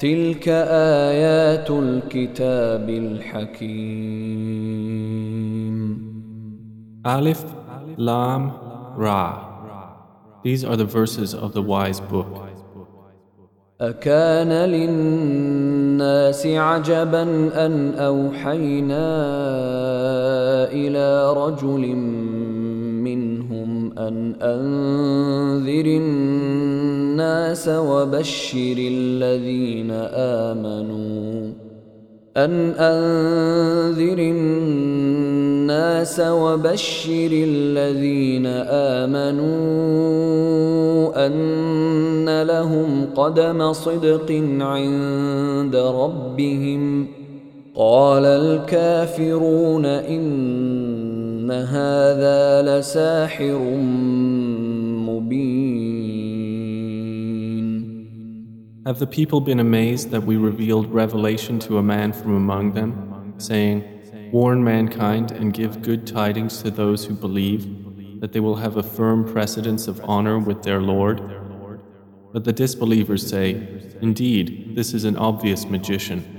تلك آيات الكتاب الحكيم Alif, Lam, Ra. These are the verses of the wise book. أكان للناس عجبا أن أوحينا إلى رجل أن أنذر الناس وبشر الذين آمنوا. أن أنذر الناس وبشر الذين آمنوا. أن لهم قدم صدق عند ربهم. قال الكافرون إن هذا لساحر مبين Have the people been amazed that we revealed revelation to a man from among them, saying, Warn mankind and give good tidings to those who believe that they will have a firm precedence of honor with their Lord? But the disbelievers say, Indeed, this is an obvious magician.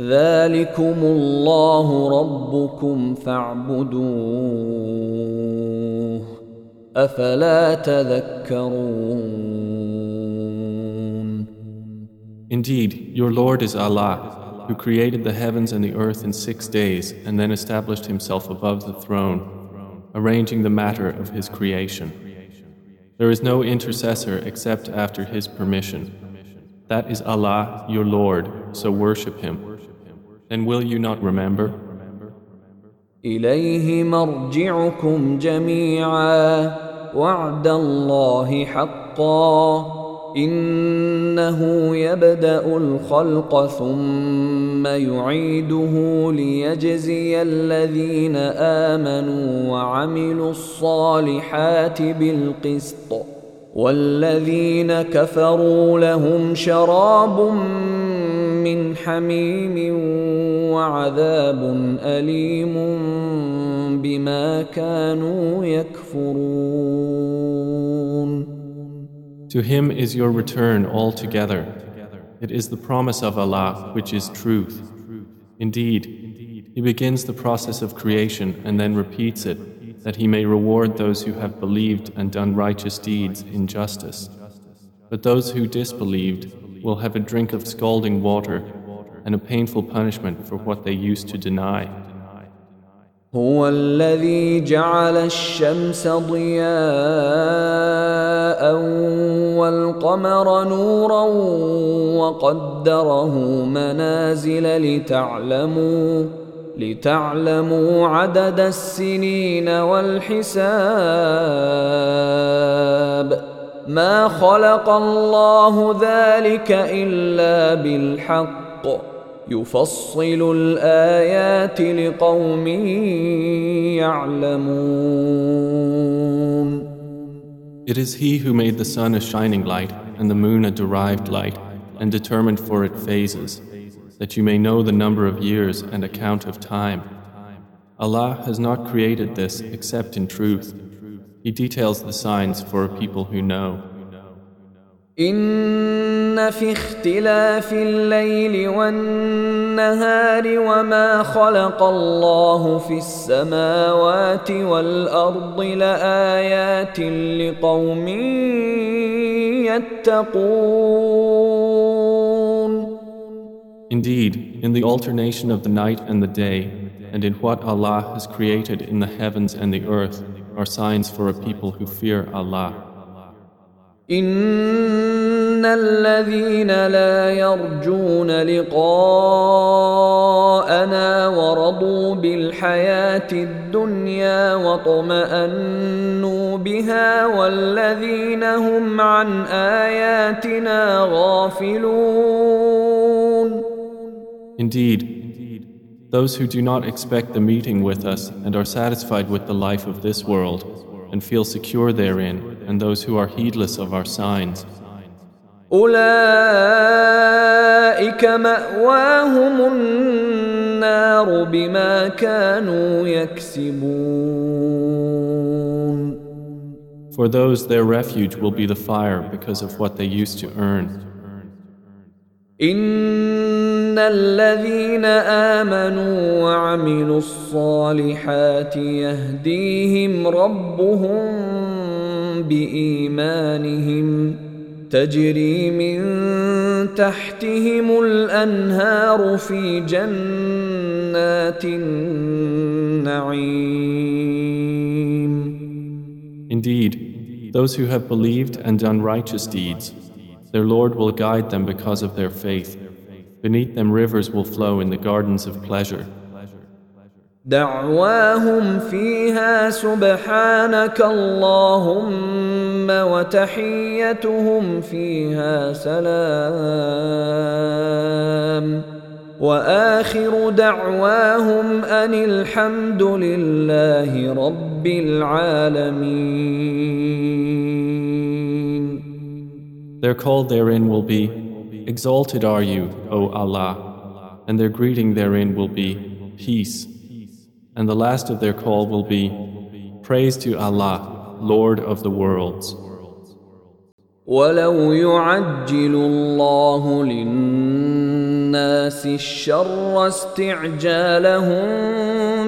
ذلكم الله ربكم فاعبدوه أفلا تذكرون Indeed, your Lord is Allah, who created the heavens and the earth in six days and then established himself above the throne, arranging the matter of his creation. There is no intercessor except after his permission. That is Allah, your Lord, so worship him. Then will you not remember? إليه مرجعكم جميعا. وعد الله حقا. إنه يبدأ الخلق ثم يعيده ليجزي الذين آمنوا وعملوا الصالحات بالقسط. والذين كفروا لهم شراب من حميم وعذاب أليم بما كانوا يكفرون To him is your return altogether. It is the promise of Allah which is truth. Indeed, He begins the process of creation and then repeats it, that He may reward those who have believed and done righteous deeds in justice. But those who disbelieved will have a drink of scalding water and a painful punishment for what they used to deny. هو الذي جعل الشمس ضياء والقمر نورا وقدره منازل لتعلموا لتعلموا عدد السنين والحساب ما خلق الله ذلك الا بالحق يفصل الايات لقوم يعلمون It is He who made the sun a shining light and the moon a derived light and determined for it phases, that you may know the number of years and account of time. Allah has not created this except in truth. He details the signs for a people who know. إن في اختلاف الليل والنهار وما خلق الله في السماوات والأرض لآيات لقوم يتقون Indeed, in the alternation of the night and the day, and in what Allah has created in the heavens and the earth, are signs for a people who fear Allah. إن الذين لا يرجون لقاءنا ورضوا بالحياة الدنيا واطمأنوا بها والذين هم عن آياتنا غافلون Indeed, those who do not expect the meeting with us and are satisfied with the life of this world and feel secure therein, and those who are heedless of our signs. أولئك مأواهم النار بما كانوا يكسبون For those, their refuge will be the fire because of what they used to earn. إن الذين آمنوا وعملوا الصالحات يهديهم ربهم بإيمانهم تجري من تحتهم الأنهار في جنات النعيم. Indeed, those who have believed and done righteous deeds, their Lord will guide them because of their faith. Beneath them rivers will flow in the gardens of pleasure. دعواهم فيها سبحانك اللهم وتحيتهم فيها سلام واخر دعواهم ان الحمد لله رب العالمين Their call therein will be, Exalted are you, O Allah, and their greeting therein will be, Peace. And the last of their call will be, Praise to Allah, Lord of the worlds. ولو يعجل الله للناس الشر استعجالهم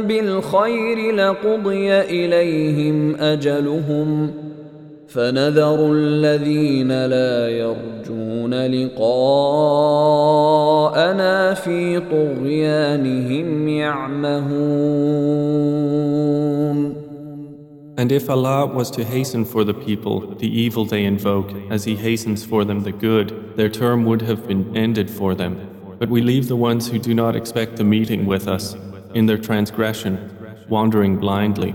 بالخير لقضي اليهم اجلهم فنذر الذين لا يرجون لقاءنا في طغيانهم يعمهون And if Allah was to hasten for the people the evil they invoke, as He hastens for them the good, their term would have been ended for them. But we leave the ones who do not expect the meeting with us in their transgression, wandering blindly.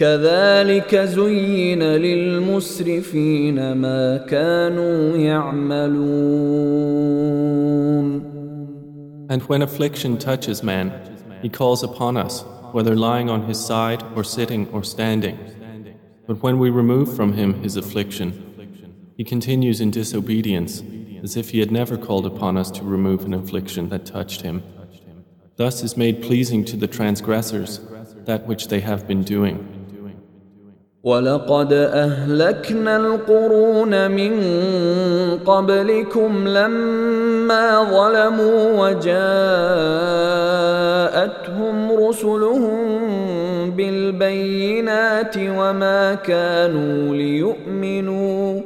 كذلك زين للمسرفين ما كانوا يعملون And when affliction touches man, he calls upon us, whether lying on his side or sitting or standing. But when we remove from him his affliction, he continues in disobedience, as if he had never called upon us to remove an affliction that touched him. Thus is made pleasing to the transgressors that which they have been doing. ولقد أهلكنا القرون من قبلكم لما ظلموا وجاءتهم رسلهم بالبينات وما كانوا ليؤمنوا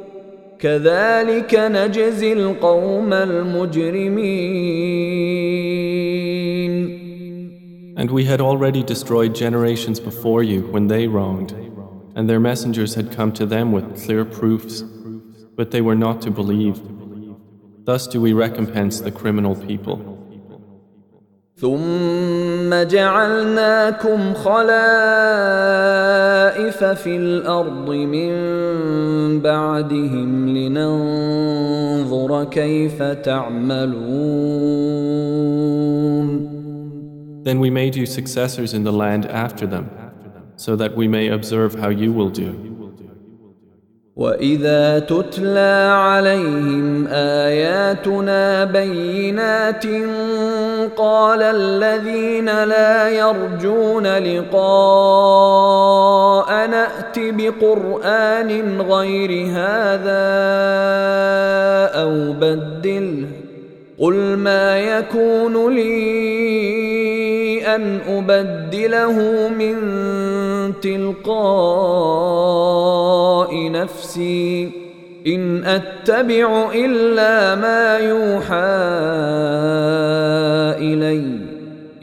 كذلك نجزي القوم المجرمين And we had already destroyed generations before you when they wronged, and their messengers had come to them with clear proofs, but they were not to believe. Thus do we recompense the criminal people. ثم جعلناكم خلائف في الارض من بعدهم لننظر كيف تعملون Then we made you successors in the land after them, so that we may observe how you will do. واذا تتلى عليهم اياتنا بينات قال الذين لا يرجون لقاء نات بقران غير هذا أو بدله قل ما يكون لي أن أبدله من تلقاء نفسي. إن أتبع إلا ما يوحى إلي.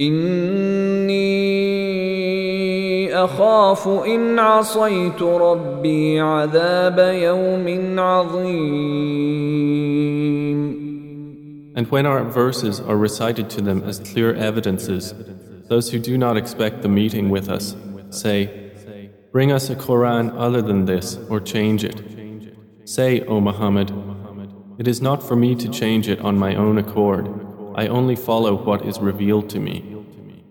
إني أخاف إن عصيت ربي عذاب يوم عظيم. And when our verses are recited to them as clear evidences, those who do not expect the meeting with us say, Bring us a Quran other than this or change it. Say, O Muhammad, it is not for me to change it on my own accord. I only follow what is revealed to me.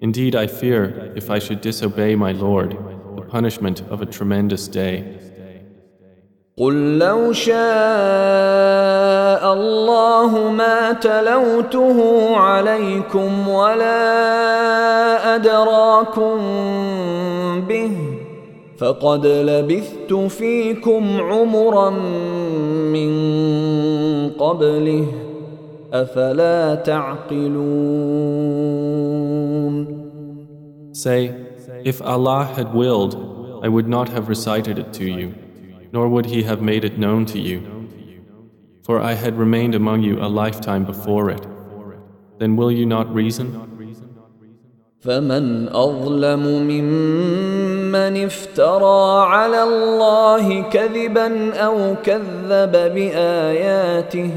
Indeed, I fear, if I should disobey my Lord, the punishment of a tremendous day. قل لو شاء الله ما تلوته عليكم ولا أدراكم به فقد لبثت فيكم عمرا من قبله افلا تعقلون Say, if Allah had willed, I would not have recited it to you, nor would He have made it known to you. For I had remained among you a lifetime before it. Then will you not reason? فمن اظلم ممن افترى على الله كذبا او كذب باياته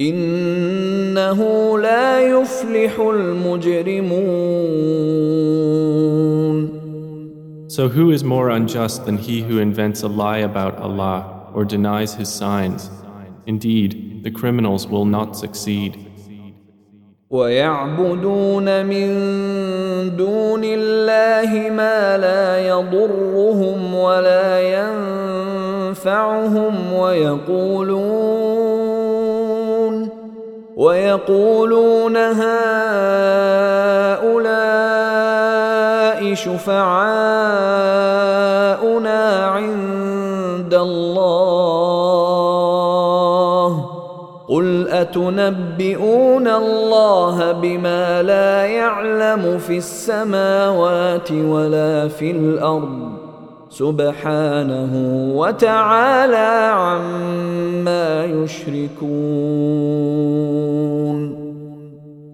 انه لا يفلح المجرمون So who is more unjust than he who invents a lie about Allah or denies his signs? Indeed, the criminals will not succeed. ويعبدون من دون الله ما لا يضرهم ولا ينفعهم ويقولون ويقولون هؤلاء شفعاؤنا عند الله. قل أتنبئون الله بما لا يعلم في السماوات ولا في الأرض؟ سبحانه وتعالى عما يشركون.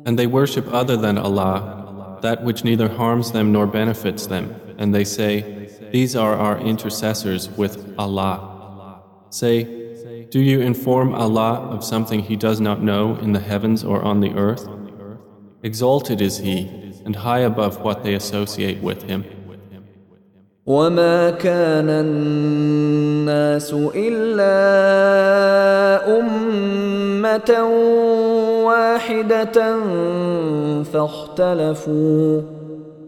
And they worship other than Allah, that which neither harms them nor benefits them, and they say, These are our intercessors with Allah. Say, Do you inform Allah of something He does not know in the heavens or on the earth? Exalted is He, and high above what they associate with Him. وما كان الناس إلا أمة واحدة فاختلفوا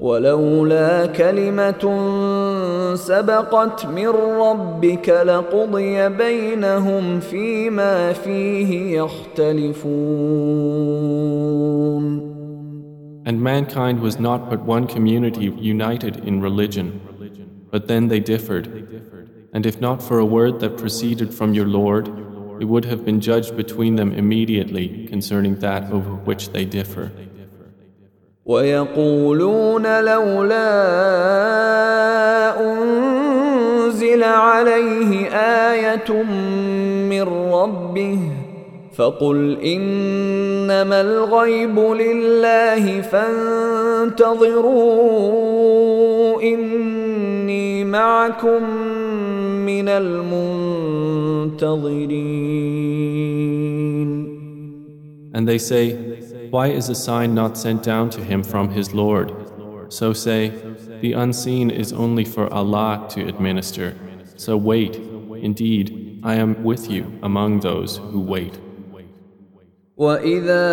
ولولا كلمة سبقت من ربك لقضي بينهم فيما فيه يختلفون And mankind was not but one community united in religion, but then they differed. And if not for a word that proceeded from your Lord, it would have been judged between them immediately concerning that over which they differ. ويقولون لولا أنزل عليه آية من ربه فقل إنما الغيب لله فانتظروا إني معكم من المنتظرين And they say, Why is a sign not sent down to him from his Lord? So say, The unseen is only for Allah to administer. So wait, indeed, I am with you among those who wait. وإذا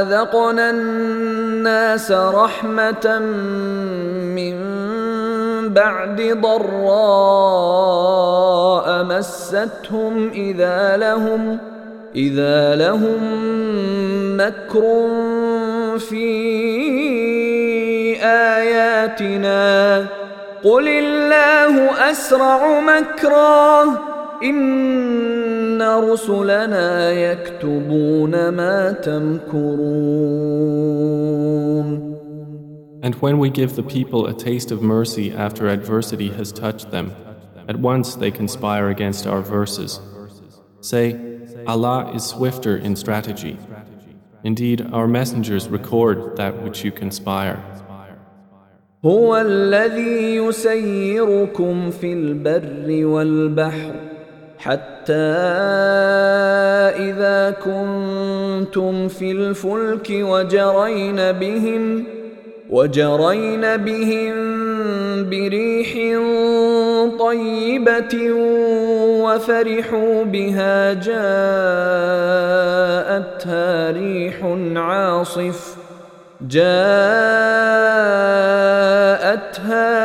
أذقنا الناس رحمة من بعد ضراء مستهم إذا لهم إذا لهم مكر في آياتنا. قل الله أسرع مكرا إن رسلنا يكتبون ما تمكرون. And when we give the people a taste of mercy after adversity has touched them, at once they conspire against our verses. Say, Allah is swifter in strategy. Indeed, our messengers record that which you conspire. هو الذي يسيركم في البر والبحر حتى إذا كنتم في الفلك وجرين بهم وجرين بهم بريح طيبة وفرحوا بها جاءتها ريح عاصف. جاءتها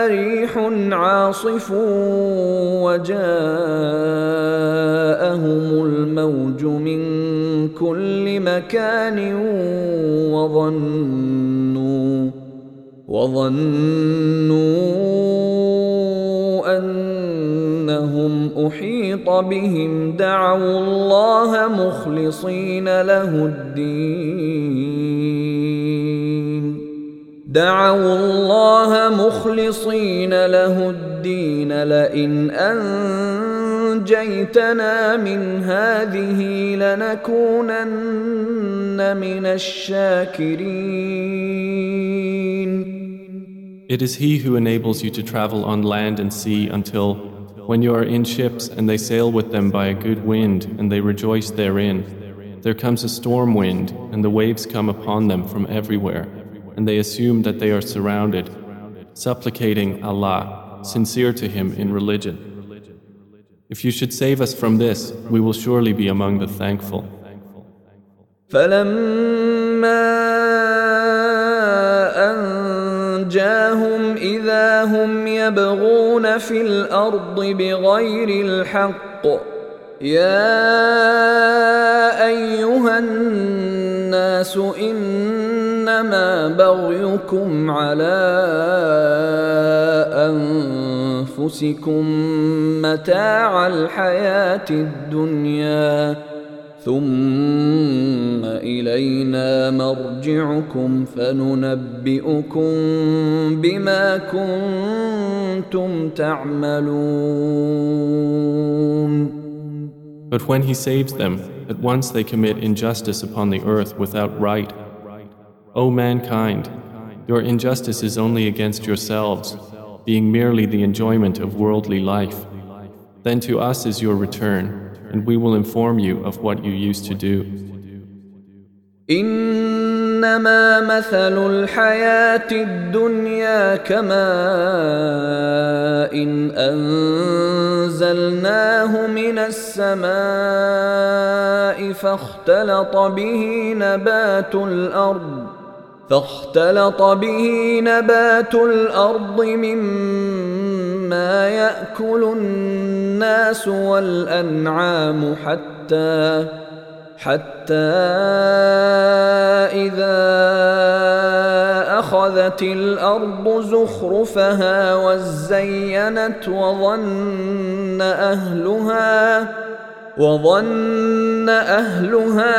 ريح عاصف وجاءهم الموج من كل مكان وظنوا وظنوا أنهم أحيط بهم دعوا الله مخلصين له الدين. دعوا الله مخلصين له الدين. لئن أنجيتنا من هذه لنكونن من الشاكرين. It is He who enables you to travel on land and sea until, when you are in ships and they sail with them by a good wind and they rejoice therein, there comes a storm wind and the waves come upon them from everywhere, and they assume that they are surrounded, supplicating Allah, sincere to Him in religion. If you should save us from this, we will surely be among the thankful. فلما أنجاهم إذا هم يبغون في الأرض بغير الحق. يا أيها الناس إنما بغيكم على أنفسكم متاع الحياة الدنيا. ثم إلينا مرجعكم فننبئكم بما كنتم تعملون But when He saves them, at once they commit injustice upon the earth without right. O mankind, your injustice is only against yourselves, being merely the enjoyment of worldly life. Then to us is your return, And we will inform you of what you used to do. إنما مثل الحياة الدنيا كماء إن أنزلناه من السماء فاختلط به نبات الأرض فاختلط به نبات الأرض مما يأكل الناس والأنعام حتى حتى إذا أخذت الأرض زخرفها وزينت وظن أهلها وظن أهلها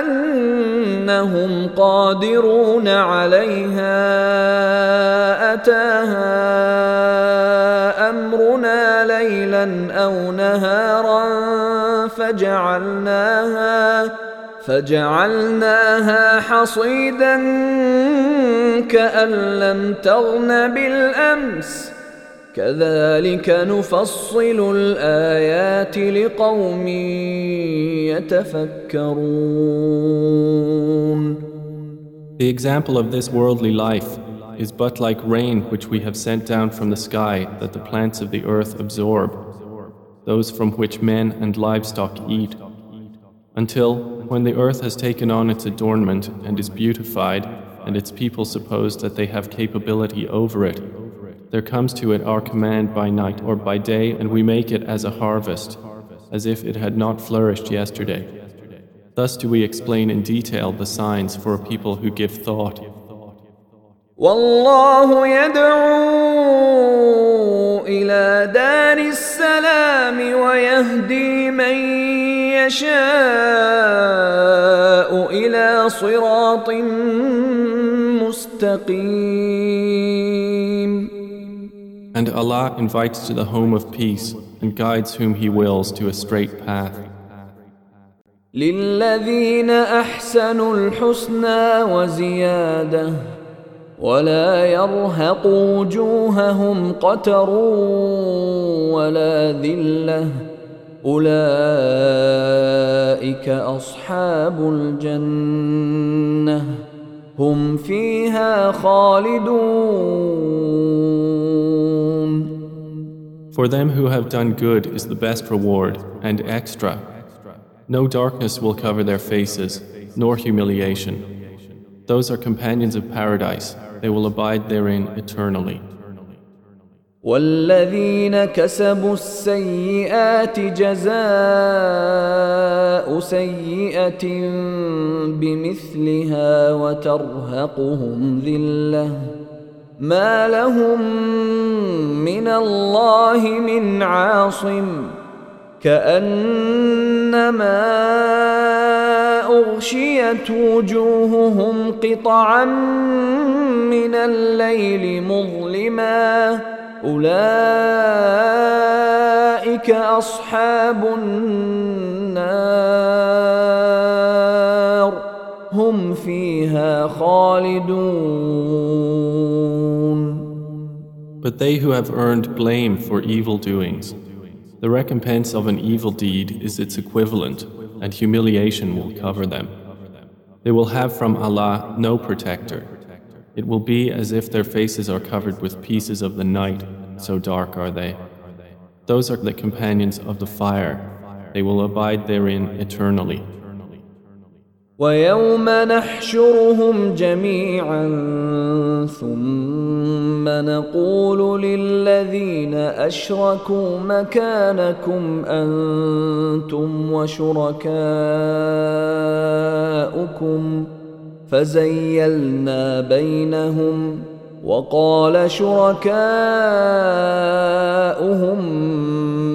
أنهم قادرون عليها أتاها أمرنا ليلا أو نهارا فجعلناها فجعلناها حصيدا كأن لم تغن بالأمس. كذلك نفصل الآيات لقوم يتفكرون. The example of this worldly life is but like rain which we have sent down from the sky that the plants of the earth absorb, those from which men and livestock eat, until, when the earth has taken on its adornment and is beautified, and its people suppose that they have capability over it, There comes to it our command by night or by day, and we make it as a harvest, as if it had not flourished yesterday. Thus do we explain in detail the signs for a people who give thought. والله يدعو إلى دار السلام ويهدي من يشاء إلى صراط مستقيم And Allah invites to the home of peace and guides whom He wills to a straight path. للذين أحسنوا الحسنى وزيادة ولا يرهق وجوههم قتر ولا ذلة أولئك أصحاب الجنة هم فيها خالدون For them who have done good is the best reward and extra. No darkness will cover their faces, nor humiliation. Those are companions of paradise. They will abide therein eternally. والذين كسبوا السيئات جزاء سيئة بمثلها وترهقهم ذلة ما لهم من الله من عاصم كأنما أغشيت وجوههم قطعا من الليل مظلما. أولئك أصحاب النار. هم فيها خالدون. But they who have earned blame for evil doings, the recompense of an evil deed is its equivalent, and humiliation will cover them. They will have from Allah no protector. It will be as if their faces are covered with pieces of the night, so dark are they. Those are the companions of the fire. They will abide therein eternally. ويوم نحشرهم جميعا ثم نقول للذين أشركوا مكانكم أنتم وشركاؤكم فزيلنا بينهم وقال شركاؤهم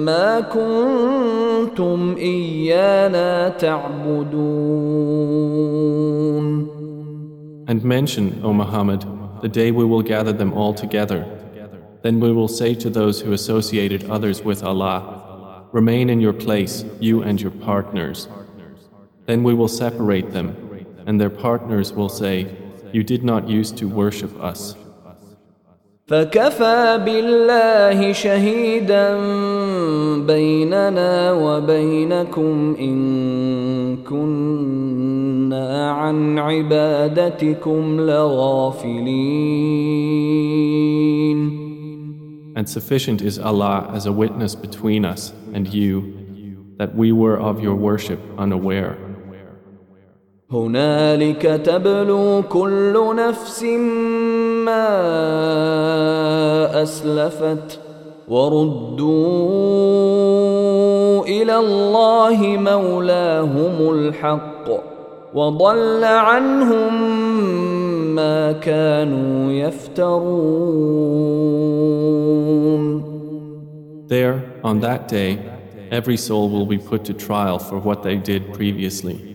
ما كنتم إيانا تعبدون. And mention, O Muhammad, the day we will gather them all together. Then we will say to those who associated others with Allah, Remain in your place, you and your partners. Then we will separate them, and their partners will say, You did not used to worship us. فكفى بالله شهيدا بيننا وبينكم ان كنا عن عبادتكم لغافلين And sufficient is Allah as a witness between us and you that we were of your worship unaware. هنالك تبلو كل نفس ما أسلفت وردوا إلى الله مولاهم الحق وضل عنهم ما كانوا يفترون. There, on that day, every soul will be put to trial for what they did previously,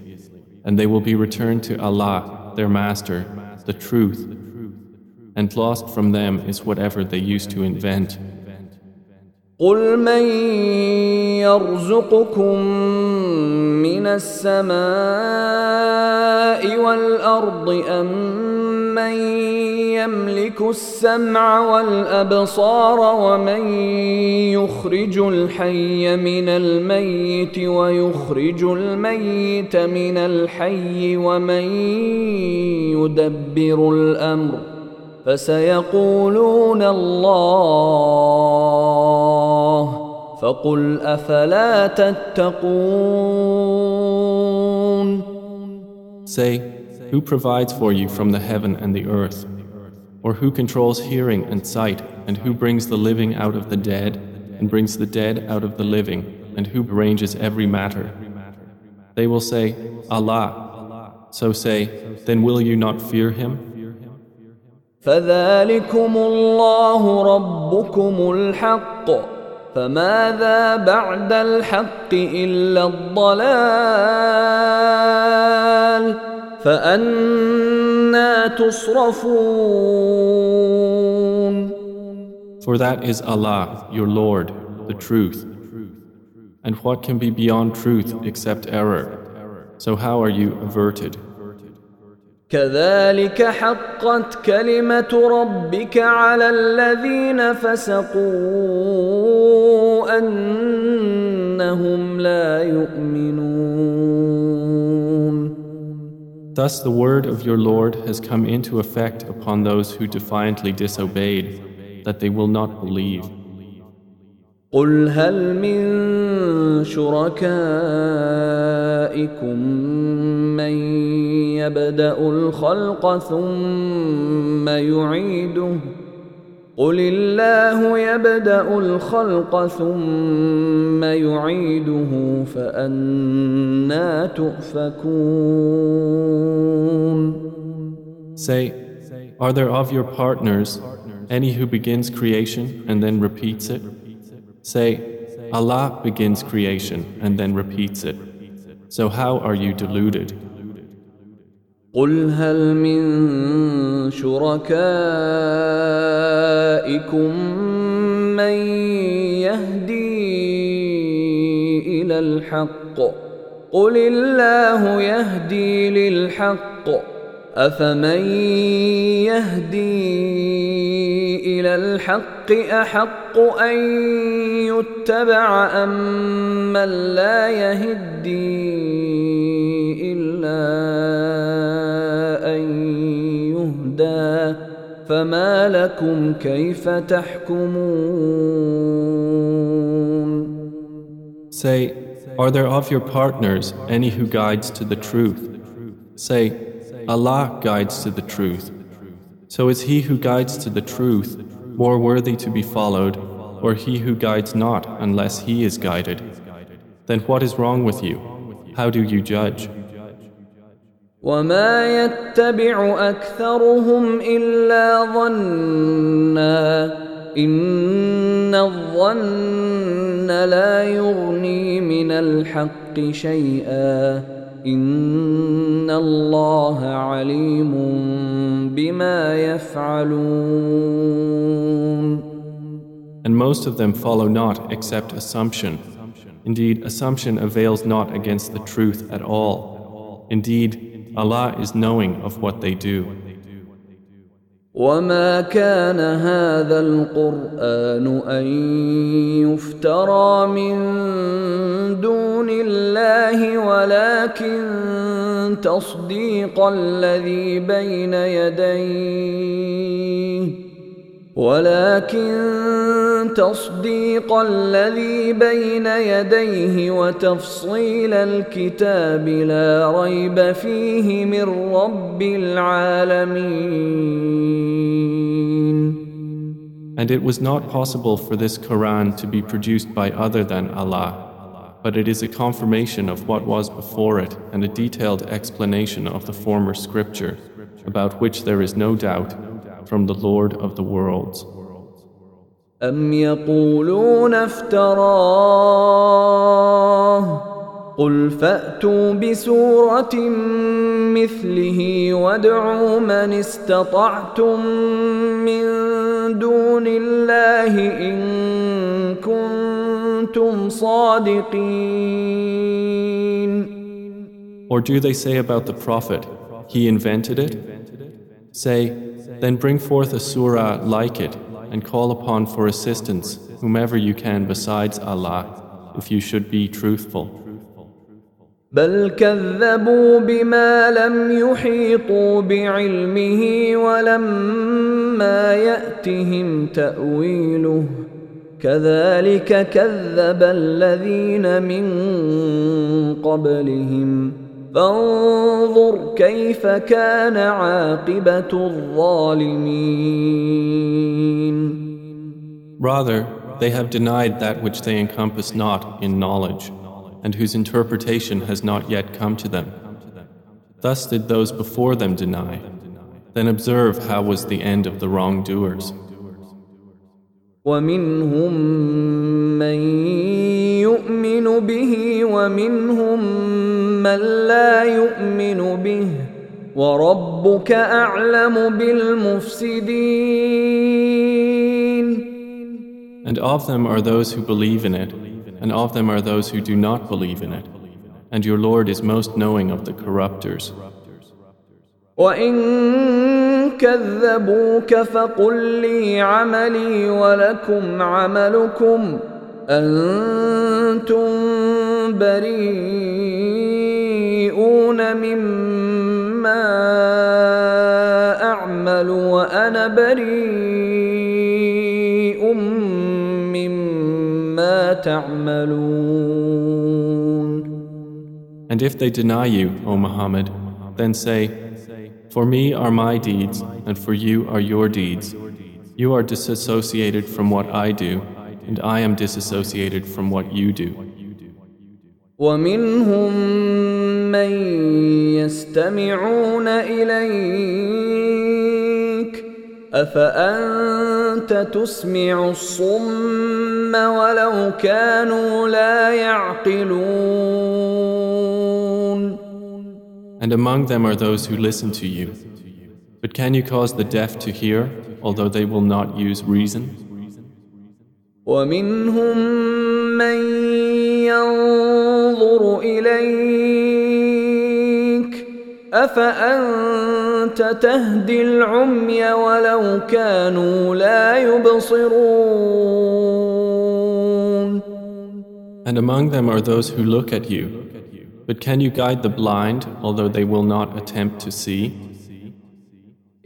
and they will be returned to Allah, their Master, the truth, and lost from them is whatever they used to invent. قل من يرزقكم من السماء والارض ام من يملك السمع والأبصار ومن يخرج الحي من الميت ويخرج الميت من الحي ومن يدبر الأمر فسيقولون الله فقل أفلا تتقون Say, who provides for you from the heaven and the earth? Or who controls hearing and sight and who brings the living out of the dead, and brings the dead out of the living, and who arranges every matter. They will say, Allah. So say, then will you not fear him? فذلكم الله ربكم الحق فماذا بعد الحق إلا الضلال فأنا تصرفون For that is Allah, your Lord, the truth. And what can be beyond truth except error? So how are you averted? كذلك حقت كلمة ربك على الذين فسقوا أنهم لا يؤمنون Thus the word of your Lord has come into effect upon those who defiantly disobeyed, that they will not believe. قل هل من شركائكم من يبدا الخلق ثم يعيده قل الله يبدا الخلق ثم يعيده فانا تؤفكون Say, are there of your partners any who begins creation and then repeats it? Say, Allah begins creation and then repeats it. So how are you deluded? قل هل من شركائكم من يهدي إلى الحق قل الله يهدي للحق افمن يهدي إلى الحق احق ان يتبع ام من لا يهدي الا ان يهدى فما لكم كيف تحكمون Say, are there of your partners any who guides to the truth? Say, Allah guides to the truth. So is he who guides to the truth more worthy to be followed, or he who guides not unless he is guided? Then what is wrong with you? How do you judge? وما يتبع اكثرهم الا ظنا ان الظن لا يغني من الحق شيئا ان الله عليم بما يفعلون And most of them follow not except assumption. Indeed, assumption avails not against the truth at all. Indeed, Allah is knowing of what they do. وما كان هذا القرآن أن يفترى من دون الله ولكن تصديق الذي بين يديه ولكن تصديق الذي بين يديه وتفصيل الكتاب لا ريب فيه من رب العالمين And it was not possible for this Quran to be produced by other than Allah, but it is a confirmation of what was before it and a detailed explanation of the former scripture, about which there is no doubt, from the Lord of the worlds. أم يقولون افتراه قل فأتوا بسورة مثله وادعوا من استطعتم من دون الله إن كنتم صادقين Or do they say about the Prophet, he invented it? Say, then bring forth a surah like it and call upon for assistance whomever you can besides Allah, if you should be truthful. بل كذبوا بما لم يحيطوا بعلمه ولما يأتهم تأويله كذلك كذب الذين من قبلهم فانظر كيف كان عاقبة الظالمين Rather, they have denied that which they encompass not in knowledge, and whose interpretation has not yet come to them. Thus did those before them deny. Then observe how was the end of the wrongdoers. ومنهم من يؤمن به ومنهم من لا يؤمن به وربك أعلم بالمفسدين And of them are those who believe in it, and of them are those who do not believe in it. And your Lord is most knowing of the corrupters. وإن كذبوك فقل لي عملي ولكم عملكم أنتم بريئون مما أعمل وأنا بريء مما تعملون And if they deny you, O Muhammad, then say, For me are my deeds, and for you are your deeds. You are disassociated from what I do, and I am disassociated from what you do. ومنهم من يستمعون إليك أفأنت تسمع الصم ولو كانوا لا يعقلون And among them are those who listen to you. But can you cause the deaf to hear, although they will not use reason? ومنهم من ينظر إليك أفأنت تهدي العمي ولو كانوا لا يبصرون And among them are those who look at you. But can you guide the blind, although they will not attempt to see?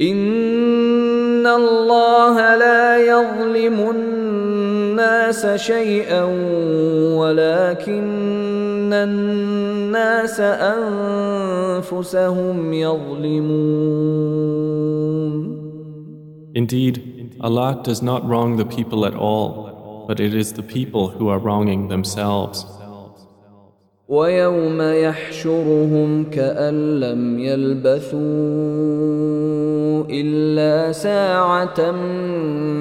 إن الله لا يظلم الناس شيئا ولكن الناس أنفسهم يظلمون Indeed, Allah does not wrong the people at all, but it is the people who are wronging themselves. ويوم يحشرهم كأن لم يلبثوا إلا ساعة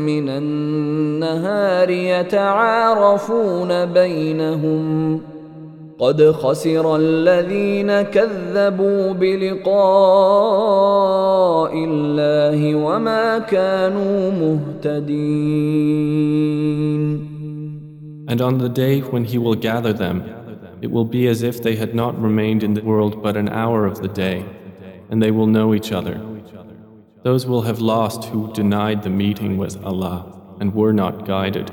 من النهار يتعارفون بينهم قد خسر الذين كذبوا بلقاء الله وما كانوا مهتدين And on the day when He will gather them, it will be as if they had not remained in the world but an hour of the day, and they will know each other. Those will have lost who denied the meeting with Allah and were not guided.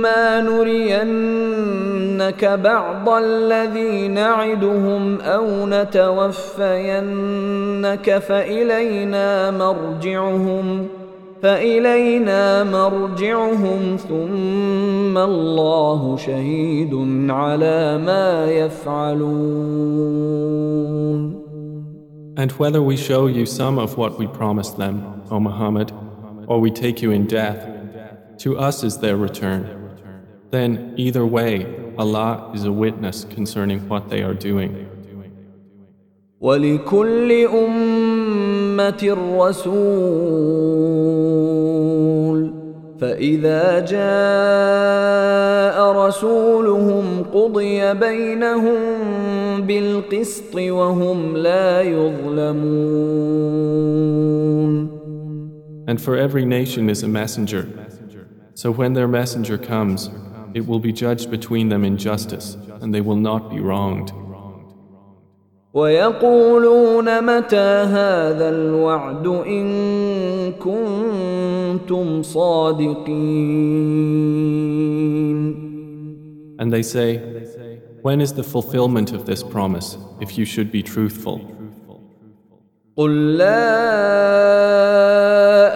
وإما نرينك بعض الذي نعدهم أو نتوفينك فإلينا مرجعهم فإلينا مرجعهم ثم الله شهيد على ما يفعلون And whether we show you some of what we promised them, O Muhammad, or we take you in death, to us is their return. Then, either way, Allah is a witness concerning what they are doing. ولكل أمة رسول فإذا جاء رسولهم قضي بينهم بالقسط وهم لا يظلمون And for every nation is a messenger. So when their messenger comes, it will be judged between them in justice, and they will not be wronged. ويقولون متى هذا الوعد إن كنتم صادقين And they say, When is the fulfillment of this promise, if you should be truthful? قل لا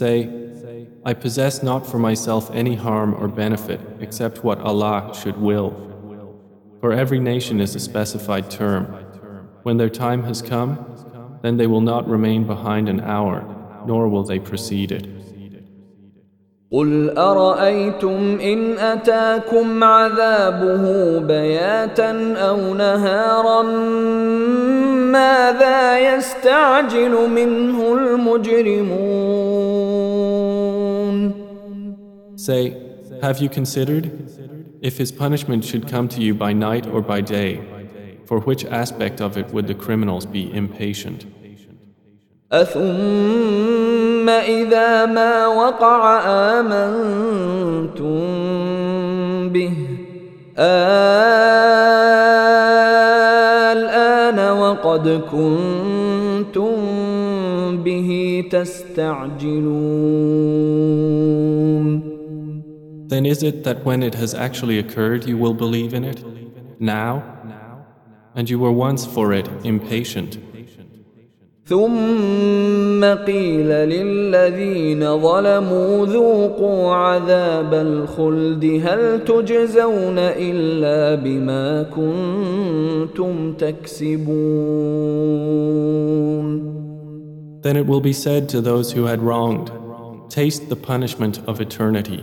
Say, I possess not for myself any harm or benefit except what Allah should will. For every nation is a specified term. When their time has come, then they will not remain behind an hour, nor will they precede it. قل أرأيتم إن أتاكم عذابه بياتا أو نهارا ماذا يستعجل منه المجرمون Say, have you considered if his punishment should come to you by night or by day, for which aspect of it would the criminals be impatient? تستعجلون Then is it that when it has actually occurred you will believe in it? Now? And you were once for it impatient. ثم قيل للذين ظلموا ذوقوا عذاب الخلد هل تجزون الا بما كنتم تكسبون Then it will be said to those who had wronged, Taste the punishment of eternity.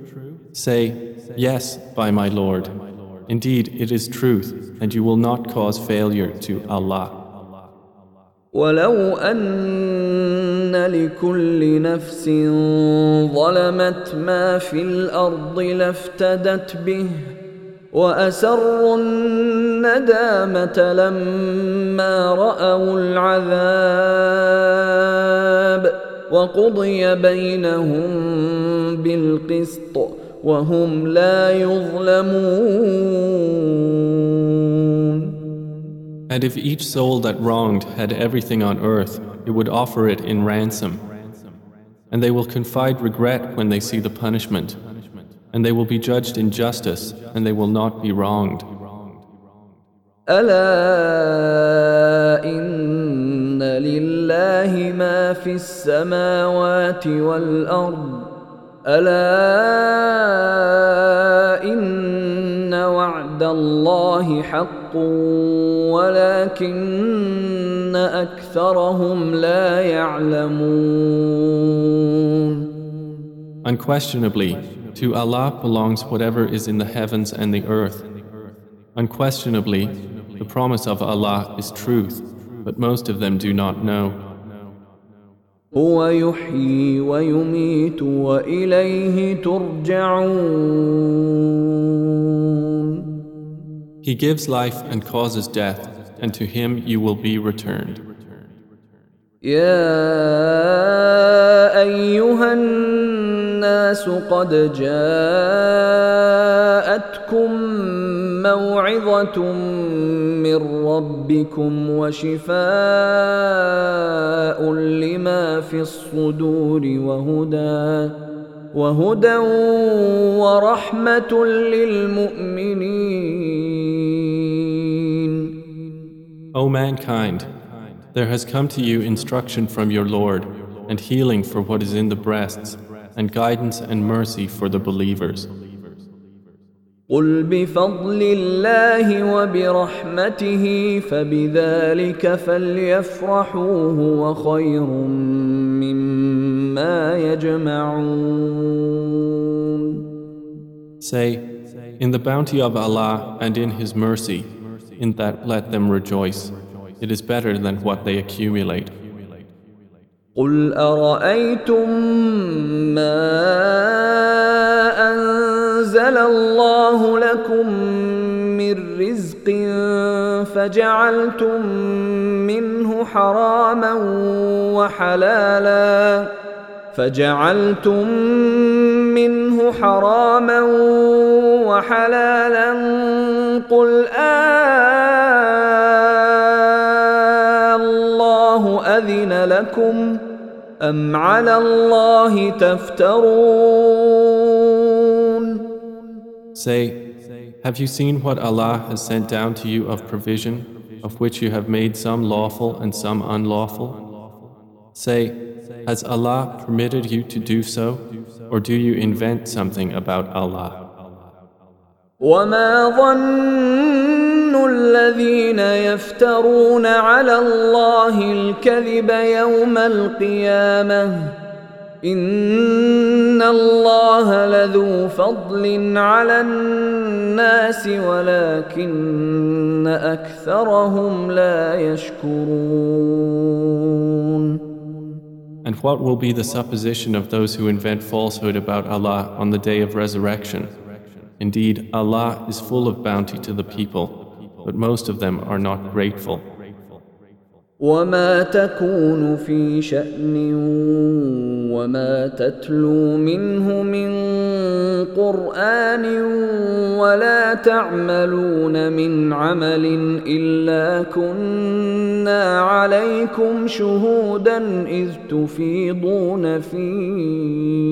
Say, Yes, by my Lord. Indeed, it is truth, and you will not cause failure to Allah. ولو أن لكل نفس ظلمت ما في الأرض لافتدت به وأسروا الندامة لما رأوا العذاب وقضي بينهم بالقسط وهم لا يظلمون And if each soul that wronged had everything on earth, it would offer it in ransom. And they will confide regret when they see the punishment. And they will be judged in justice, and they will not be wronged. ألا إن لله ما في السماوات والأرض ألا إن وعد الله حق ولكن أكثرهم لا يعلمون Unquestionably, to Allah belongs whatever is in the heavens and the earth. Unquestionably, the promise of Allah is truth, but most of them do not know. هو يحيي ويميت وإليه ترجعون He gives life and causes death, and to Him you will be returned. يا أيها الناس قد جاءتكم موعظة من ربكم وشفاء لما في الصدور وهدى وهدى ورحمة للمؤمنين O mankind, there has come to you instruction from your Lord, and healing for what is in the breasts, and guidance and mercy for the believers. قل بفضل الله وبرحمته فبذلك فليفرحوا هو خير مما يجمعون Say, In the bounty of Allah and in His mercy, in that let them rejoice. It is better than what they accumulate. قل أرأيتم ما أنزل الله لكم من رزق فجعلتم منه حراما وحلالا. فجعلتم منه حراما وحلالا. قل آلله أذن لكم أم على الله تفترون. Say, have you seen what Allah has sent down to you of provision, of which you have made some lawful and some unlawful? Say, has Allah permitted you to do so, or do you invent something about Allah? وما ظن الذين يفترون على الله الكذب يوم القيامه ان الله لذو فضل على الناس ولكن اكثرهم لا يشكرون And what will be the supposition of those who invent falsehood about Allah on the day of resurrection? Indeed, Allah is full of bounty to the people, but most of them are not grateful. وما تكون في شأن وما تتلو منه من قرآن ولا تعملون من عمل إلا كنا عليكم شهودا إذ تفيضون فيه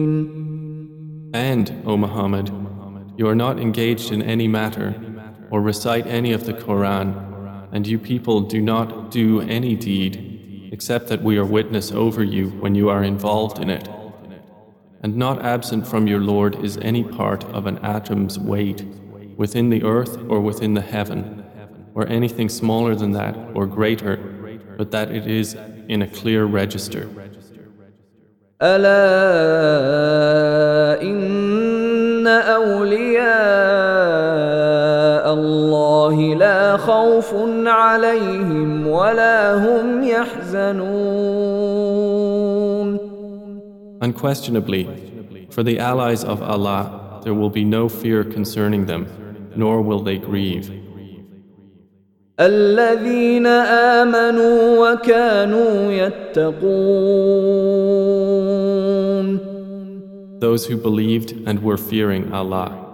And, O Muhammad, you are not engaged in any matter or recite any of the Quran, and you people do not do any deed except that we are witness over you when you are involved in it. And not absent from your Lord is any part of an atom's weight within the earth or within the heaven, or anything smaller than that or greater, but that it is in a clear register. الا ان اولياء الله لا خوف عليهم ولا هم يحزنون Unquestionably, for the allies of Allah, there will be no fear concerning them, nor will they grieve. الذين امنوا وكانوا يتقون Those who believed and were fearing Allah.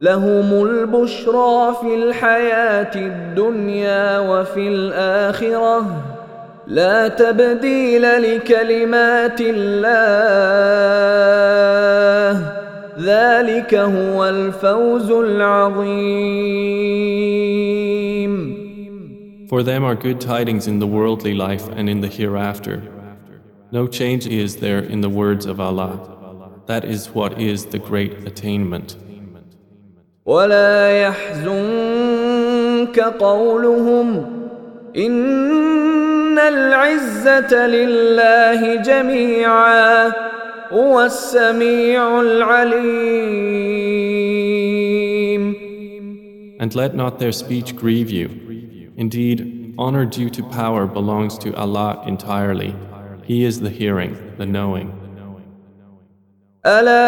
لهم البشرى في الحياه الدنيا وفي الاخره لا تبديل لكلمات الله ذلك هو الفوز العظيم For them are good tidings in the worldly life and in the hereafter. No change is there in the words of Allah. That is what is the great attainment. ولا يحزنك قولهم إن العزة لله جميعا هو السميع العليم And let not their speech grieve you. Indeed, honor due to power belongs to Allah entirely. He is the hearing, the knowing. ألا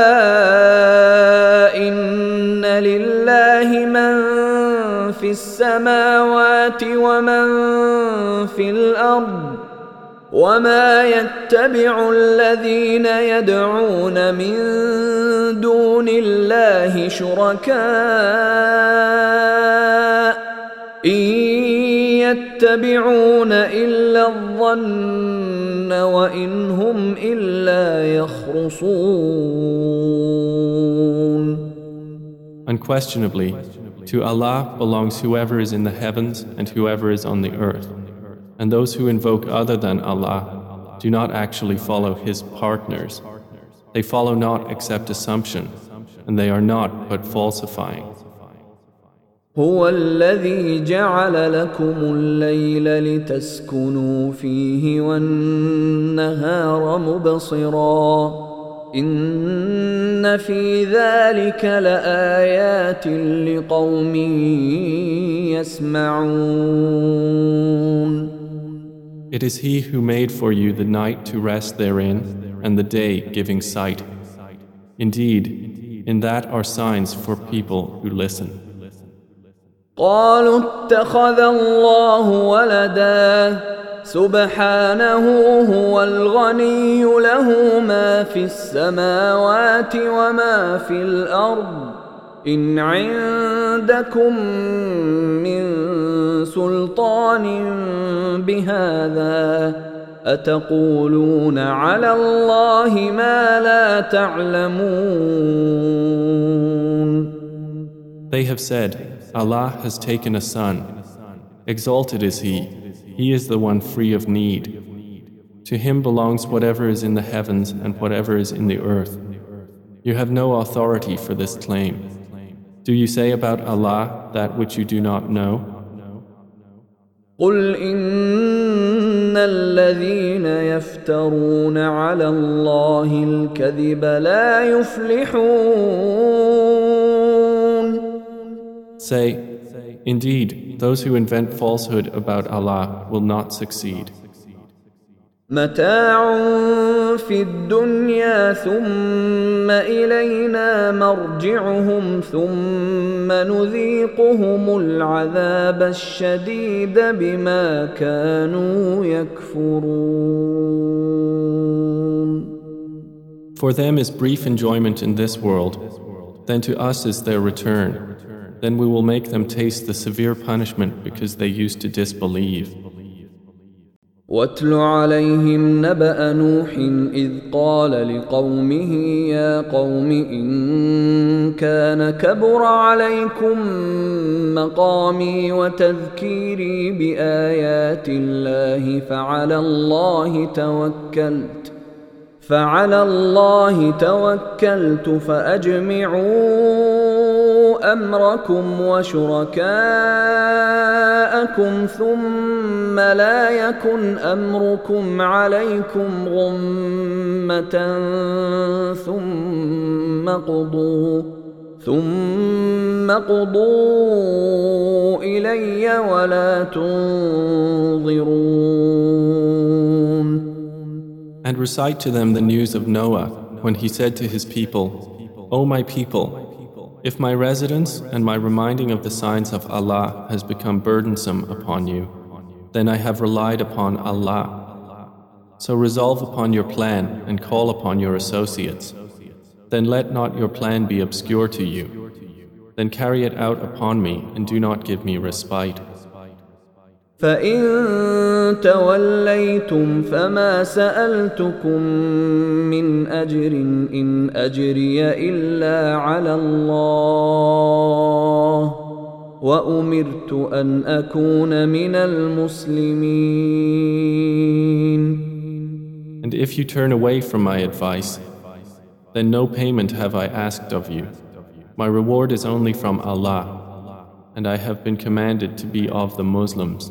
إن لله من في السماوات ومن في الأرض وما يتبع الذين يدعون من دون الله شركاء إن يتبعون إلا الظن وإن هم إلا يخرصون Unquestionably, to Allah belongs whoever is in the heavens and whoever is on the earth. And those who invoke other than Allah do not actually follow His partners. They follow not except assumption, and they are not but falsifying. هو الذي جعل لكم الليل لتسكنوا فيه والنهار مبصرا ان في ذلك لايات لقوم يسمعون It is he who made for you the night to rest therein and the day giving sight. Indeed, in that are signs for people who listen. قالوا اتخذ الله ولدا. سبحانه هو الغني له ما في السماوات وما في الأرض. إن عندكم من سلطان بهذا أتقولون على الله ما لا تعلمون. They have said, Allah has taken a son. Exalted is He. He is the one free of need. To Him belongs whatever is in the heavens and whatever is in the earth. You have no authority for this claim. Do you say about Allah that which you do not know? قل إن الذين يفترون على الله الكذب لا يفلحون Say, indeed, those who invent falsehood about Allah will not succeed. متاع في الدنيا ثم إلينا مرجعهم ثم نذيقهم العذاب الشديد بما كانوا يكفرون For them is brief enjoyment in this world, then to us is their return. Then we will make them taste the severe punishment because they used to disbelieve. واتل عليهم نبأ نوح إذ قال لقومه يا قوم إن كان كبر عليكم مقامي وتذكيري بآيات الله فعلى الله توكلت فعلى الله توكلت فأجمعوا أمركم وشركاءكم ثم لا يكن أمركم عليكم غمة ثم قضوا ثم قضوا إلي ولا تنظرون And recite to them the news of Noah when he said to his people, O my people, if my residence and my reminding of the signs of Allah has become burdensome upon you, then I have relied upon Allah. So resolve upon your plan and call upon your associates. Then let not your plan be obscure to you. Then carry it out upon me and do not give me respite. فإن توليتم فما سألتكم من أجر إن أجري إلا على الله وأمرت أن أكون من المسلمين And if you turn away from my advice, then no payment have I asked of you. My reward is only from Allah, and I have been commanded to be of the Muslims.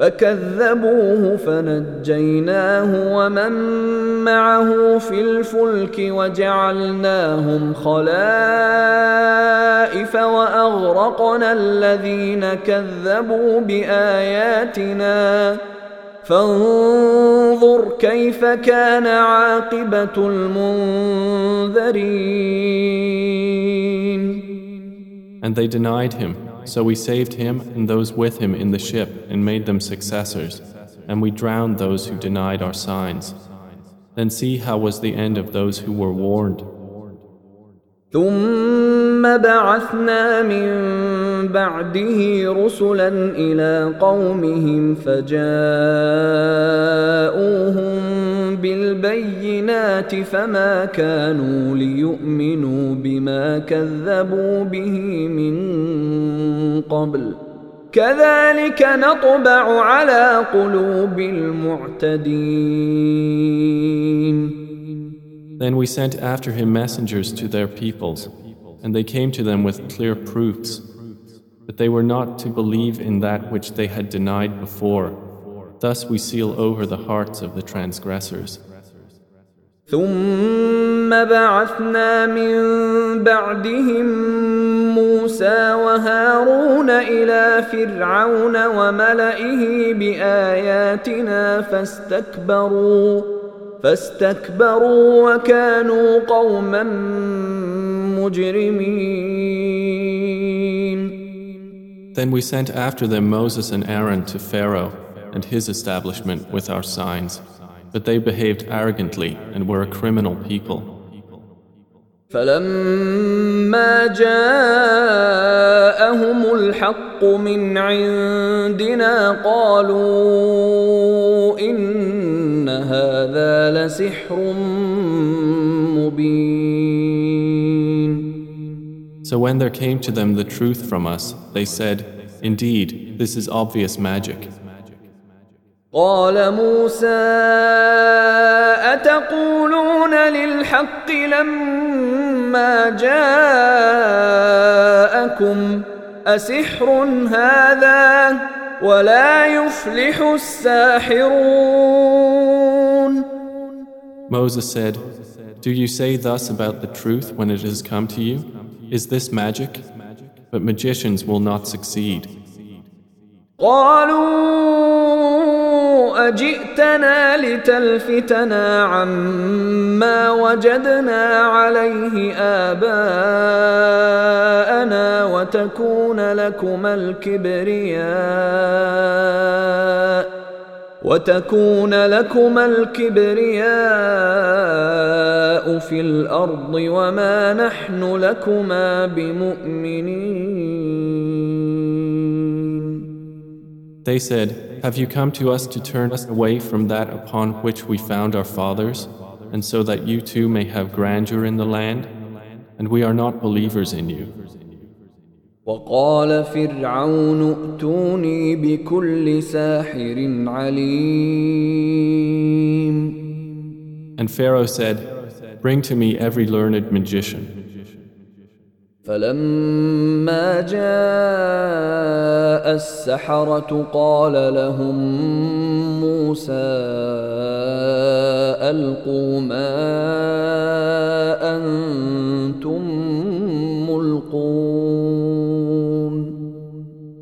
فكذبوه فنجيناه ومن معه في الفلك وجعلناهم خلائف وأغرقنا الذين كذبوا بآياتنا. فانظر كيف كان عاقبة المنذرين. And they denied him, so we saved him and those with him in the ship and made them successors, and we drowned those who denied our signs. Then see how was the end of those who were warned. ثم بعثنا من بعده رسلا الى قومهم فجاءوهم بالبينات فما كانوا ليؤمنوا بما كذبوا به من قبل كذلك نطبع على قلوب المعتدين Then we sent after him messengers to their peoples, and they came to them with clear proofs. But they were not to believe in that which they had denied before. Thus we seal over the hearts of the transgressors. ثم بعثنا من بعدهم موسى وهارون الى فرعون وملئه باياتنا فاستكبروا فاستكبروا وكانوا قوما مجرمين Then we sent after them Moses and Aaron to Pharaoh and his establishment with our signs. But they behaved arrogantly and were a criminal people. فلما جاءهم الحق من عندنا قالوا إن هذا لسحر مبين So when there came to them the truth from us, they said, Indeed, this is obvious magic. قال موسى اتقولون للحق لما جاءكم اسحر هذا ولا يفلح الساحرون Moses said, Do you say thus about the truth when it has come to you? Is this magic? But magicians will not succeed. قالوا أجئتنا لتلفتنا عما وجدنا عليه آباءنا وتكون لكما الكبرياء وتكون لكما الكبرياء في الأرض وما نحن لكما بمؤمنين They said, Have you come to us to turn us away from that upon which we found our fathers, and so that you too may have grandeur in the land? And we are not believers in you. وقال فرعون ائتوني بكل ساحر عليم And Pharaoh said, Bring to me every learned magician. فلما جاء السحرة قال لهم موسى ألقوا ما أنتم ملقون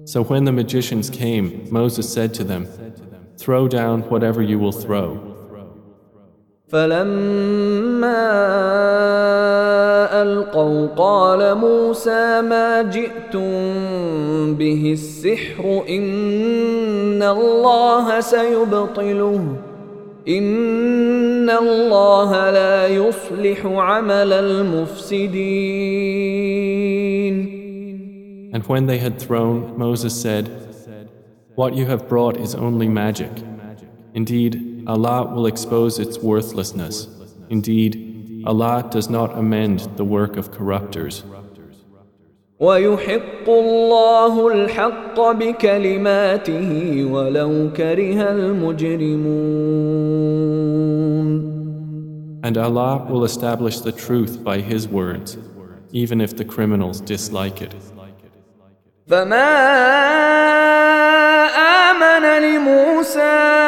So when the magicians came, Moses said to them, Throw down whatever you will throw. فلما ألقوا قال موسى ما جئتم به السحر إن الله سيبطله إن الله لا يصلح عمل المفسدين And when they had thrown, Moses said, What you have brought is only magic. Indeed, Allah will expose its worthlessness. Indeed, Allah does not amend the work of corruptors. ويحق الله الحق بكلماته ولو كره المجرمون And Allah will establish the truth by His words, even if the criminals dislike it. فما آمن لموسى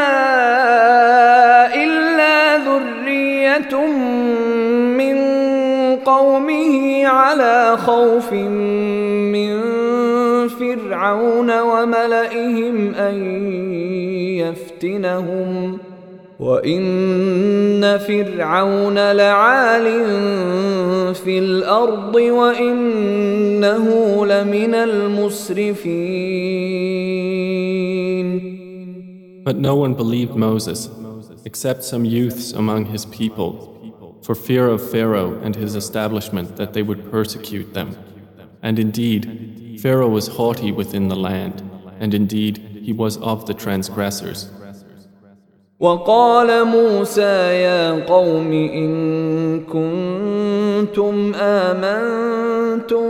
على خوف من فرعون وملئهم أن يفتنهم. وإن فرعون لعال في الأرض وإنه لمن المسرفين. But no one believed Moses, except some youths among his people, for fear of Pharaoh and his establishment that they would persecute them. And indeed, Pharaoh was haughty within the land, and indeed, he was of the transgressors. وقال موسى يا قوم إن كنتم آمنتم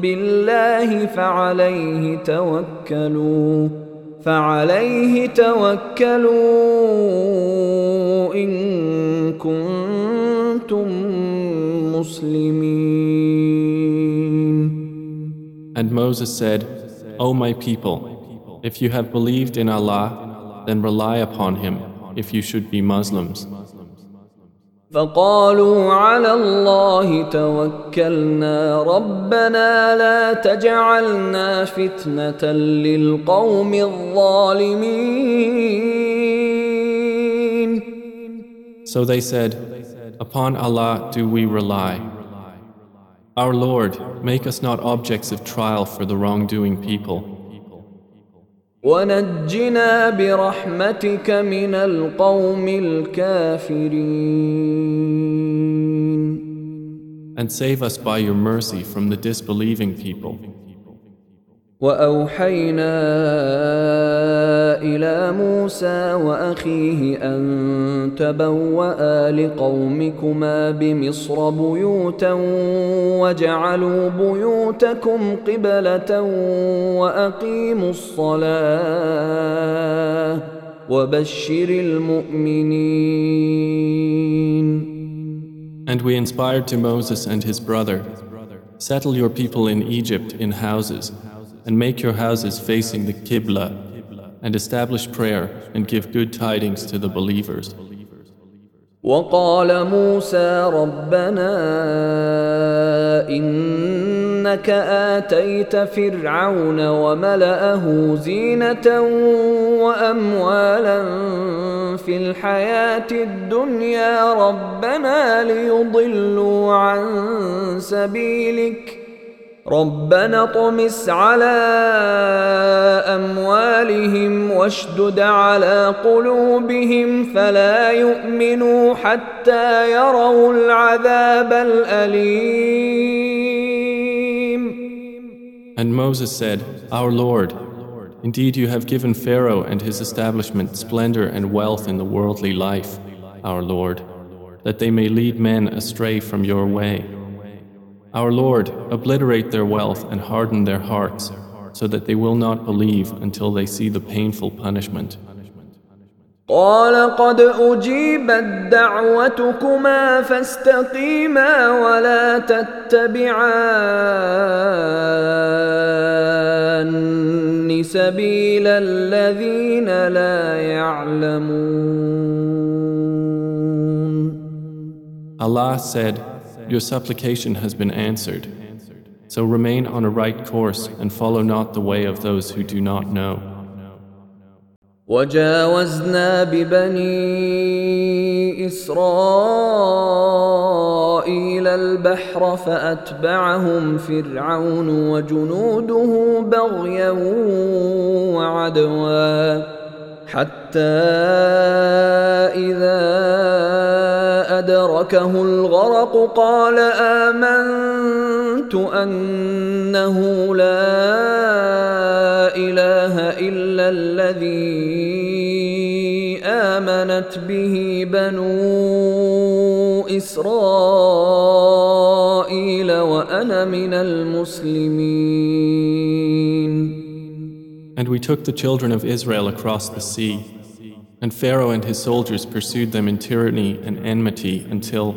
بالله فعليه توكلوا فعليه توكلوا إن كنتم مسلمين And Moses said, O my people, if you have believed in Allah, then rely upon Him if you should be Muslims. فقالوا على الله توكلنا ربنا لا تجعلنا فتنة للقوم الظالمين So they said, Upon Allah do we rely. Our Lord, make us not objects of trial for the wrongdoing people. ونجنا برحمتك من القوم الكافرين And save us by your mercy from the disbelieving people. وأوحينا إلى موسى وأخيه أن تبوأ لقومكما بمصر بيوتا وجعلوا بيوتكم قبلة وأقيموا الصلاة وبشر المؤمنين. And we inspired to Moses and his brother, settle your people in Egypt in houses and make your houses facing the Qibla, and establish prayer and give good tidings to the believers. وقال موسى ربنا إنك آتيت فرعون وملأه زينة وأموالا في الحياة الدنيا ربنا ليضلوا عن سبيلك ۖ ربنا اطمس على اموالهم واشدد على قلوبهم فلا يؤمنوا حتى يروا العذاب الاليم And Moses said, Our Lord, indeed you have given Pharaoh and his establishment splendor and wealth in the worldly life, our Lord, that they may lead men astray from your way. Our Lord, obliterate their wealth and harden their hearts, so that they will not believe until they see the painful punishment. قال قد أجيبت دعوتكما فاستقيما ولا تتبعان سبيل الذين لا يعلمون Allah said, Your supplication has been answered. So remain on a right course and follow not the way of those who do not know. وجاوزنا ببني إسرائيل البحر فأتبعهم فرعون وجنوده بغيا وعدوا حتى إذا أدركه الغرق قال آمنت أنه لا إله إلا الذي آمنت به بنو إسرائيل وأنا من المسلمين. And we took the children of Israel across the sea. And Pharaoh and his soldiers pursued them in tyranny and enmity until,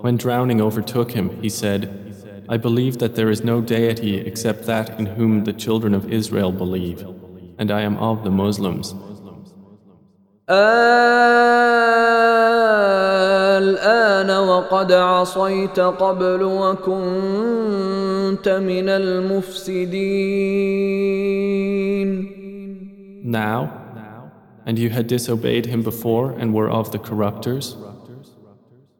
when drowning overtook him, he said, I believe that there is no deity except that in whom the children of Israel believe, and I am of the Muslims. الآن وقد عصيت قبل وكنت من المفسدين Now, and you had disobeyed him before and were of the corruptors?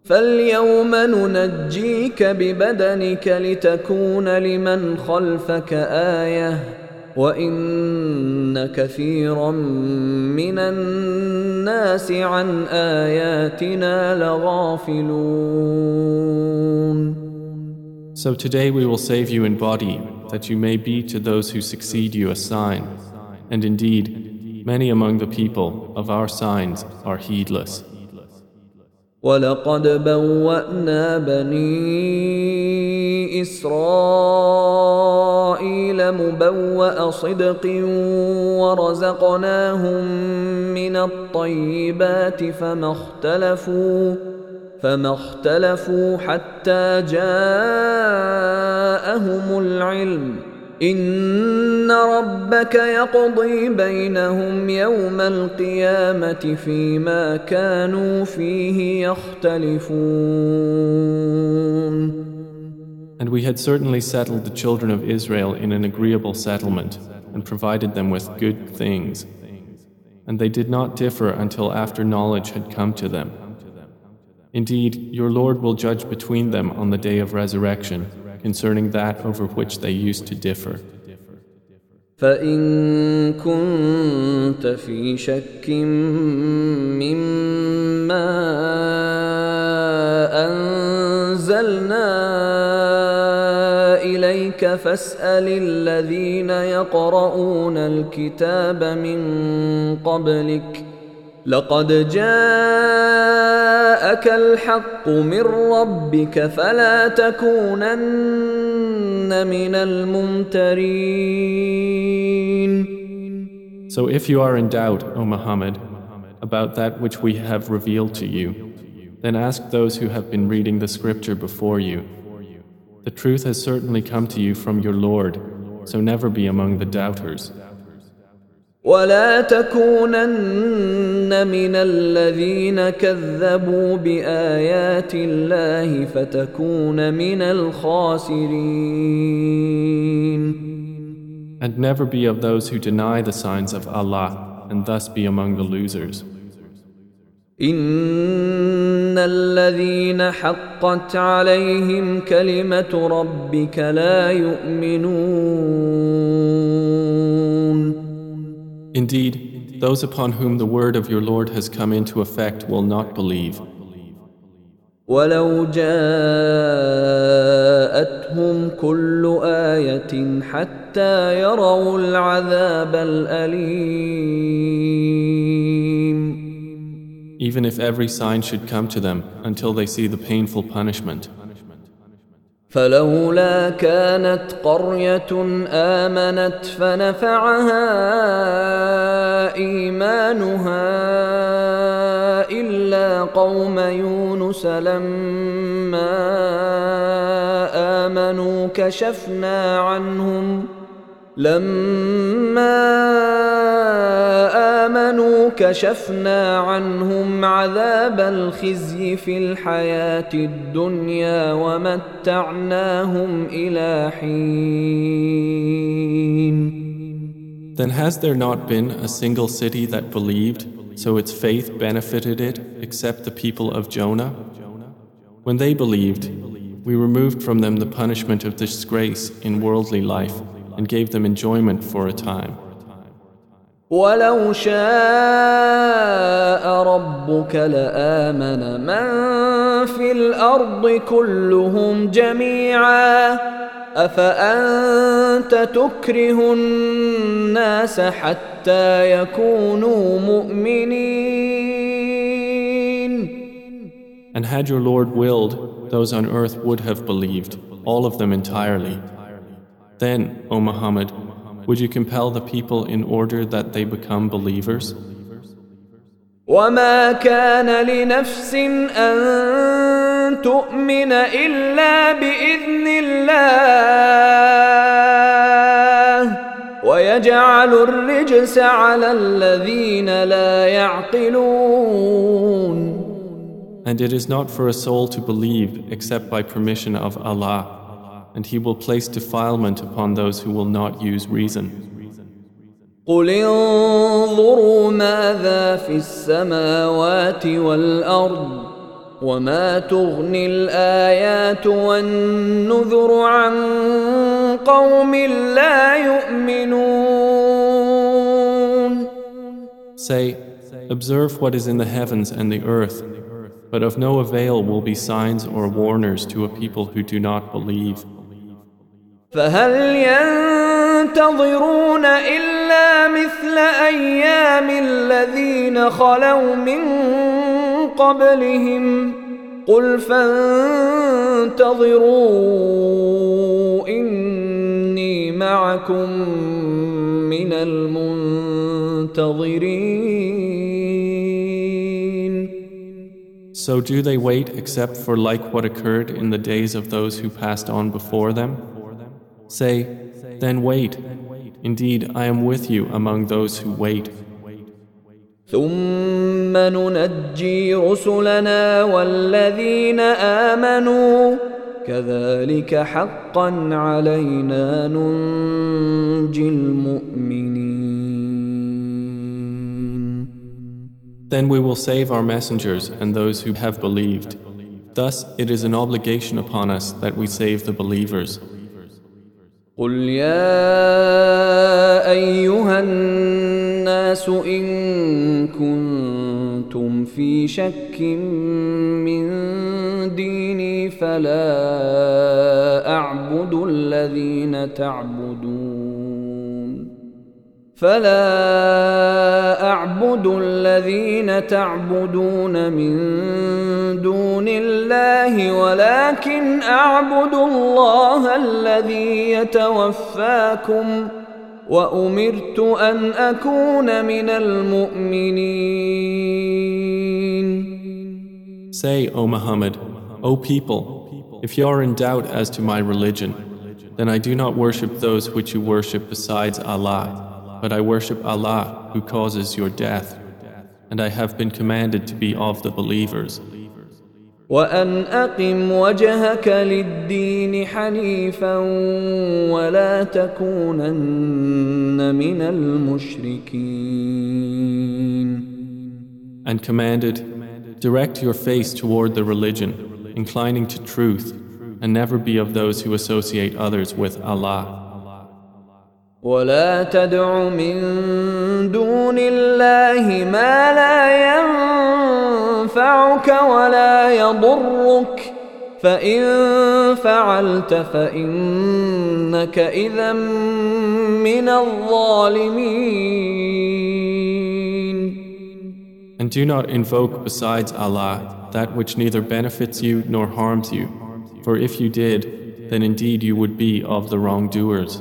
فاليوم ننجيك ببدنك لتكون لمن خلفك آية وإن كثيرا من الناس عن آياتنا لغافلون So today we will save you in body, that you may be to those who succeed you a sign. And indeed, Many among the people of our signs are heedless. ولقد بوأنا بني إسرائيل مبوأ صدق ورزقناهم من الطيبات فما اختلفوا فما اختلفوا حتى جاءهم العلم ان ربك يقضي بينهم يوم القيامه فيما كانوا فيه يختلفون And we had certainly settled the children of Israel in an agreeable settlement and provided them with good things. And they did not differ until after knowledge had come to them. Indeed, your Lord will judge between them on the day of resurrection Concerning that over which they used to differ. فإن كنت في شك مما أنزلنا إليك فاسأل الذين يقرؤون الكتاب من قبلك ۖ لقد جاءك الحق من ربك فلا تكونن من الممترين So if you are in doubt, O Muhammad, about that which we have revealed to you, then ask those who have been reading the scripture before you. The truth has certainly come to you from your Lord, so never be among the doubters. ولا تكونن من الذين كذبوا بآيات الله فتكون من الخاسرين And never be of those who deny the signs of Allah and thus be among the losers. إن الذين حقت عليهم كلمة ربك لا يؤمنون Indeed, those upon whom the word of your Lord has come into effect will not believe. ولو جاءتهم كل آية حتى يروا العذاب الأليم Even if every sign should come to them until they see the painful punishment. فلولا كانت قرية آمنت فنفعها إيمانها إلا قوم يونس لما آمنوا كشفنا عنهم ۖ لما امنوا كشفنا عنهم عذاب الخزي في الحياه الدنيا ومتعناهم الى حين Then has there not been a single city that believed, so its faith benefited it, except the people of Jonah? When they believed, we removed from them the punishment of disgrace in worldly life and gave them enjoyment for a time. ولو شاء ربك لآمن من في الأرض كلهم جميعا أفأنت تكره الناس حتى يكونوا مؤمنين And had your Lord willed, those on earth would have believed, all of them entirely. Then, O Muhammad, would you compel the people in order that they become believers? وما كان لنفس أن تؤمن إلا بإذن الله ويجعل الرجس على الذين لا يعقلون And it is not for a soul to believe except by permission of Allah and He will place defilement upon those who will not use reason. قل انظروا ماذا في السماوات والأرض وما تغني الآيات والنذر عن قوم لا يؤمنون Say, observe what is in the heavens and the earth, but of no avail will be signs or warners to a people who do not believe. فهل ينتظرون إلا مثل أيام الذين خلوا من قبلهم قل فانتظروا إني معكم من المنتظرين So do they wait except for like what occurred in the days of those who passed on before them? Say, then wait. Indeed, I am with you among those who wait. ثم ننجي رسلنا والذين آمنوا كذلك حقا علينا ننجي المؤمنين Then we will save our messengers and those who have believed. Thus, it is an obligation upon us that we save the believers. قل يا أيها الناس إن كنتم في شك من ديني فلا أعبد الذين تعبدون فلا أعبد الذين تعبدون من دون الله ولكن أعبد الله الذي يتوفاكم وأمرت أن أكون من المؤمنين Say, O Muhammad, O people, if you are in doubt as to my religion, then I do not worship those which you worship besides Allah, but I worship Allah who causes your death, and I have been commanded to be of the believers. وأن أقم وجهك للدين حنيفا ولا تكونن من المشركين And commanded, direct your face toward the religion, inclining to truth, and never be of those who associate others with Allah. ولا تدع من دون الله ما لا ينفعك ولا يضرك فإن فعلت فإنك إذا من الظالمين And do not invoke besides Allah that which neither benefits you nor harms you, for if you did, then indeed you would be of the wrongdoers.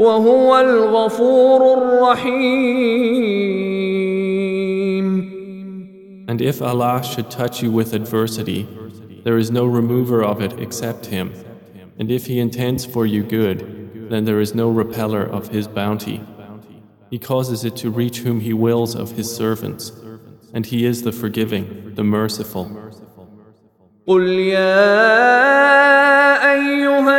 وهو الغفور الرحيم And if Allah should touch you with adversity, there is no remover of it except Him. And if He intends for you good, then there is no repeller of His bounty. He causes it to reach whom He wills of His servants, and He is the forgiving, the merciful. قل يا أيها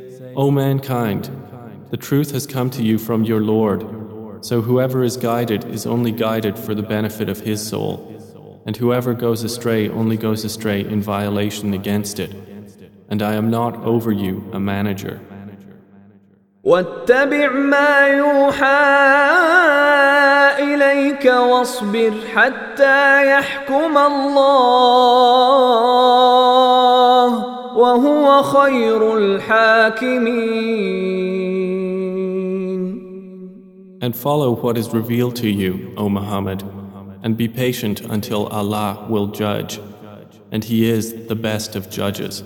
O mankind, the truth has come to you from your Lord. So whoever is guided is only guided for the benefit of his soul, and whoever goes astray only goes astray in violation against it. And I am not over you a manager. واتبع ما يوحى إليك واصبر حتى يحكم الله وهو خير الحاكمين And follow what is revealed to you, O Muhammad, and be patient until Allah will judge, and He is the best of judges.